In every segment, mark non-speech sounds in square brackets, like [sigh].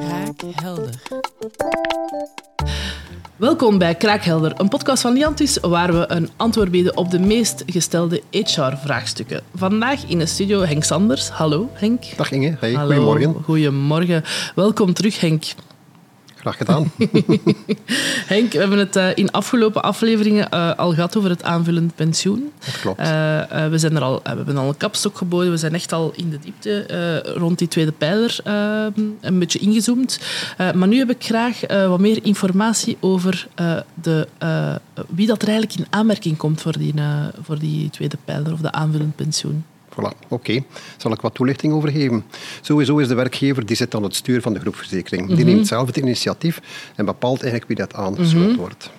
Kraakhelder. Welkom bij Kraakhelder, een podcast van Liantis waar we een antwoord bieden op de meest gestelde HR-vraagstukken. Vandaag in de studio Henk Sanders. Hallo Henk. Dag Inge, hey, Hallo. goedemorgen. Goedemorgen. Welkom terug Henk. Graag gedaan. [laughs] Henk, we hebben het eh, in afgelopen afleveringen eh, al gehad over het aanvullend pensioen. Dat klopt. Eh, we, zijn er al, we hebben al een kapstok geboden. We zijn echt al in de diepte rond die tweede pijler eh, een beetje ingezoomd. Maar nu heb ik graag wat meer informatie over de, wie dat er eigenlijk in aanmerking komt voor die, voor die tweede pijler of de aanvullend pensioen. Voilà, oké. Zal ik wat toelichting over geven? Sowieso is de werkgever die zit aan het stuur van de groepverzekering. Die neemt zelf het initiatief en bepaalt eigenlijk wie dat aangesloten wordt.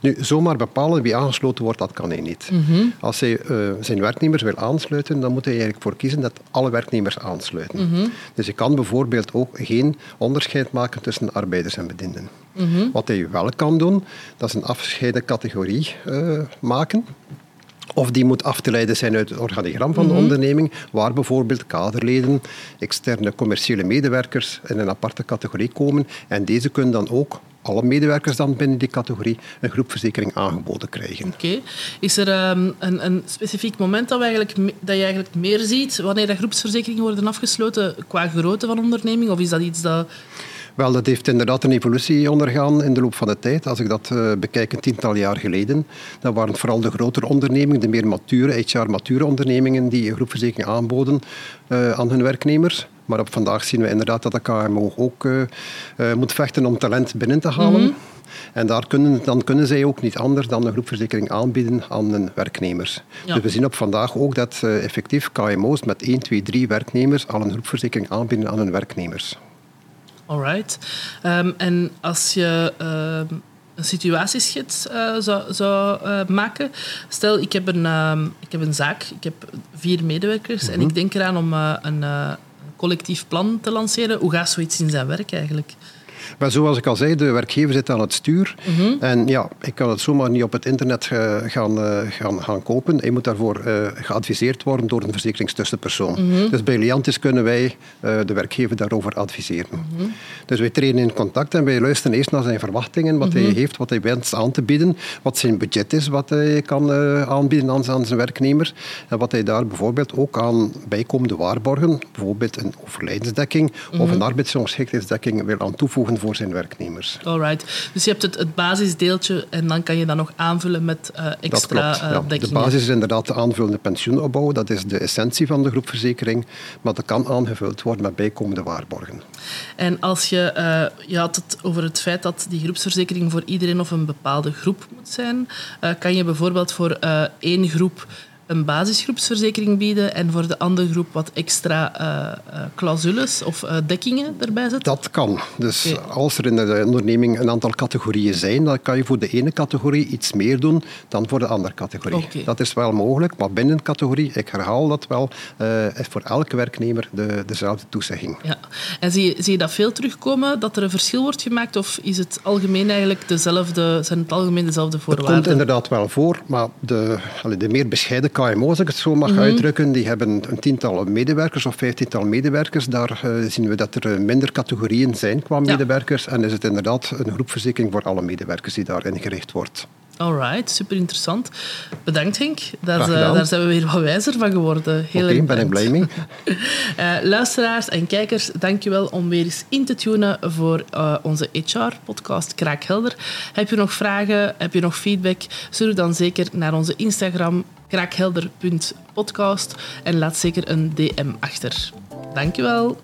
Nu, zomaar bepalen wie aangesloten wordt, dat kan hij niet. Als hij eh, zijn werknemers wil aansluiten, dan moet hij eigenlijk voor kiezen dat alle werknemers aansluiten. Dus je kan bijvoorbeeld ook geen onderscheid maken tussen arbeiders en bedienden. Wat hij wel kan doen, dat is een afgescheiden categorie eh, maken. Of die moet af te leiden zijn uit het organigram van de onderneming, waar bijvoorbeeld kaderleden, externe commerciële medewerkers in een aparte categorie komen. En deze kunnen dan ook, alle medewerkers dan binnen die categorie, een groepverzekering aangeboden krijgen. Oké. Is er ehm, een, een specifiek moment dat, we eigenlijk, dat je eigenlijk meer ziet wanneer dat groepsverzekeringen worden afgesloten qua grootte van onderneming? Of is dat iets dat... Wel, dat heeft inderdaad een evolutie ondergaan in de loop van de tijd. Als ik dat eh, bekijk een tiental jaar geleden, dan waren het vooral de grotere ondernemingen, de meer mature, HR-mature ondernemingen, die een groepverzekering aanboden eh, aan hun werknemers. Maar op vandaag zien we inderdaad dat de KMO ook eh, moet vechten om talent binnen te halen. En daar kunnen, dan kunnen zij ook niet anders dan een groepverzekering aanbieden aan hun werknemers. Ja. Dus we zien op vandaag ook dat effectief KMO's met 1, 2, 3 werknemers al een groepverzekering aanbieden aan hun werknemers. Alright. Ehm, en als je ehm, een situatieschets eh, zou, zou eh, maken. Stel, ik heb, een, ehm, ik heb een zaak, ik heb vier medewerkers en ik denk eraan om eh, een collectief plan te lanceren. Hoe gaat zoiets in zijn werk eigenlijk? Maar zoals ik al zei, de werkgever zit aan het stuur. En ja, ik kan het zomaar niet op het internet eh, gaan, eh, gaan, gaan kopen. Je moet daarvoor eh, geadviseerd worden door een verzekeringstussenpersoon. Dus bij Liantis kunnen wij de werkgever daarover adviseren. Dus wij treden in contact en wij luisteren eerst naar zijn verwachtingen, wat hij heeft, wat hij wenst aan te bieden, wat zijn budget is, wat hij kan aanbieden aan, aan zijn werknemer. En wat hij daar bijvoorbeeld ook aan bijkomende waarborgen, bijvoorbeeld een overlijdensdekking of een arbeidsongeschiktheidsdekking, wil aan toevoegen voor zijn werknemers. Alright. Dus je hebt het, het basisdeeltje en dan kan je dat nog aanvullen met Dat extra klopt. eh, ja. De basis is inderdaad de aanvullende pensioenopbouw. Dat is de essentie van de groepverzekering. Maar dat kan aangevuld worden met bijkomende waarborgen. En als je, eh, je had het over het feit dat die groepsverzekering voor iedereen of een bepaalde groep moet zijn, kan je bijvoorbeeld voor één groep een basisgroepsverzekering bieden en voor de andere groep wat extra eh, eh, clausules of eh, dekkingen erbij zetten? Dat kan. Dus als er in de onderneming een aantal categorieën zijn, dan kan je voor de ene categorie iets meer doen dan voor de andere categorie. Dat is wel mogelijk, maar binnen een categorie, ik herhaal dat wel, is voor elke werknemer de, dezelfde toezegging. Ja. En zie je, zie je dat veel terugkomen, dat er een verschil wordt gemaakt, of is het algemeen eigenlijk dezelfde, zijn het algemeen dezelfde Dat komt voorwaarden? inderdaad wel voor, maar de, de meer bescheiden KMO's, als ik het zo mag Mhm. uitdrukken, die hebben een tiental medewerkers of vijftiental medewerkers. Daar eh, zien we dat er eh, minder categorieën zijn qua Ja. medewerkers. En is het inderdaad een groepverzekering voor alle medewerkers die daarin gericht wordt. Alright, super interessant. Bedankt Henk. Daar, eh, daar zijn we weer wat wijzer van geworden. Heel Oké, ben ik blij mee. [laughs] Eh, luisteraars en kijkers, dankjewel om weer eens in te tunen voor eh, onze HR-podcast Kraakhelder. Heb je nog vragen, heb je nog feedback, stuur dan zeker naar onze Instagram kraakhelder.podcast en laat zeker een DM achter. Dankjewel.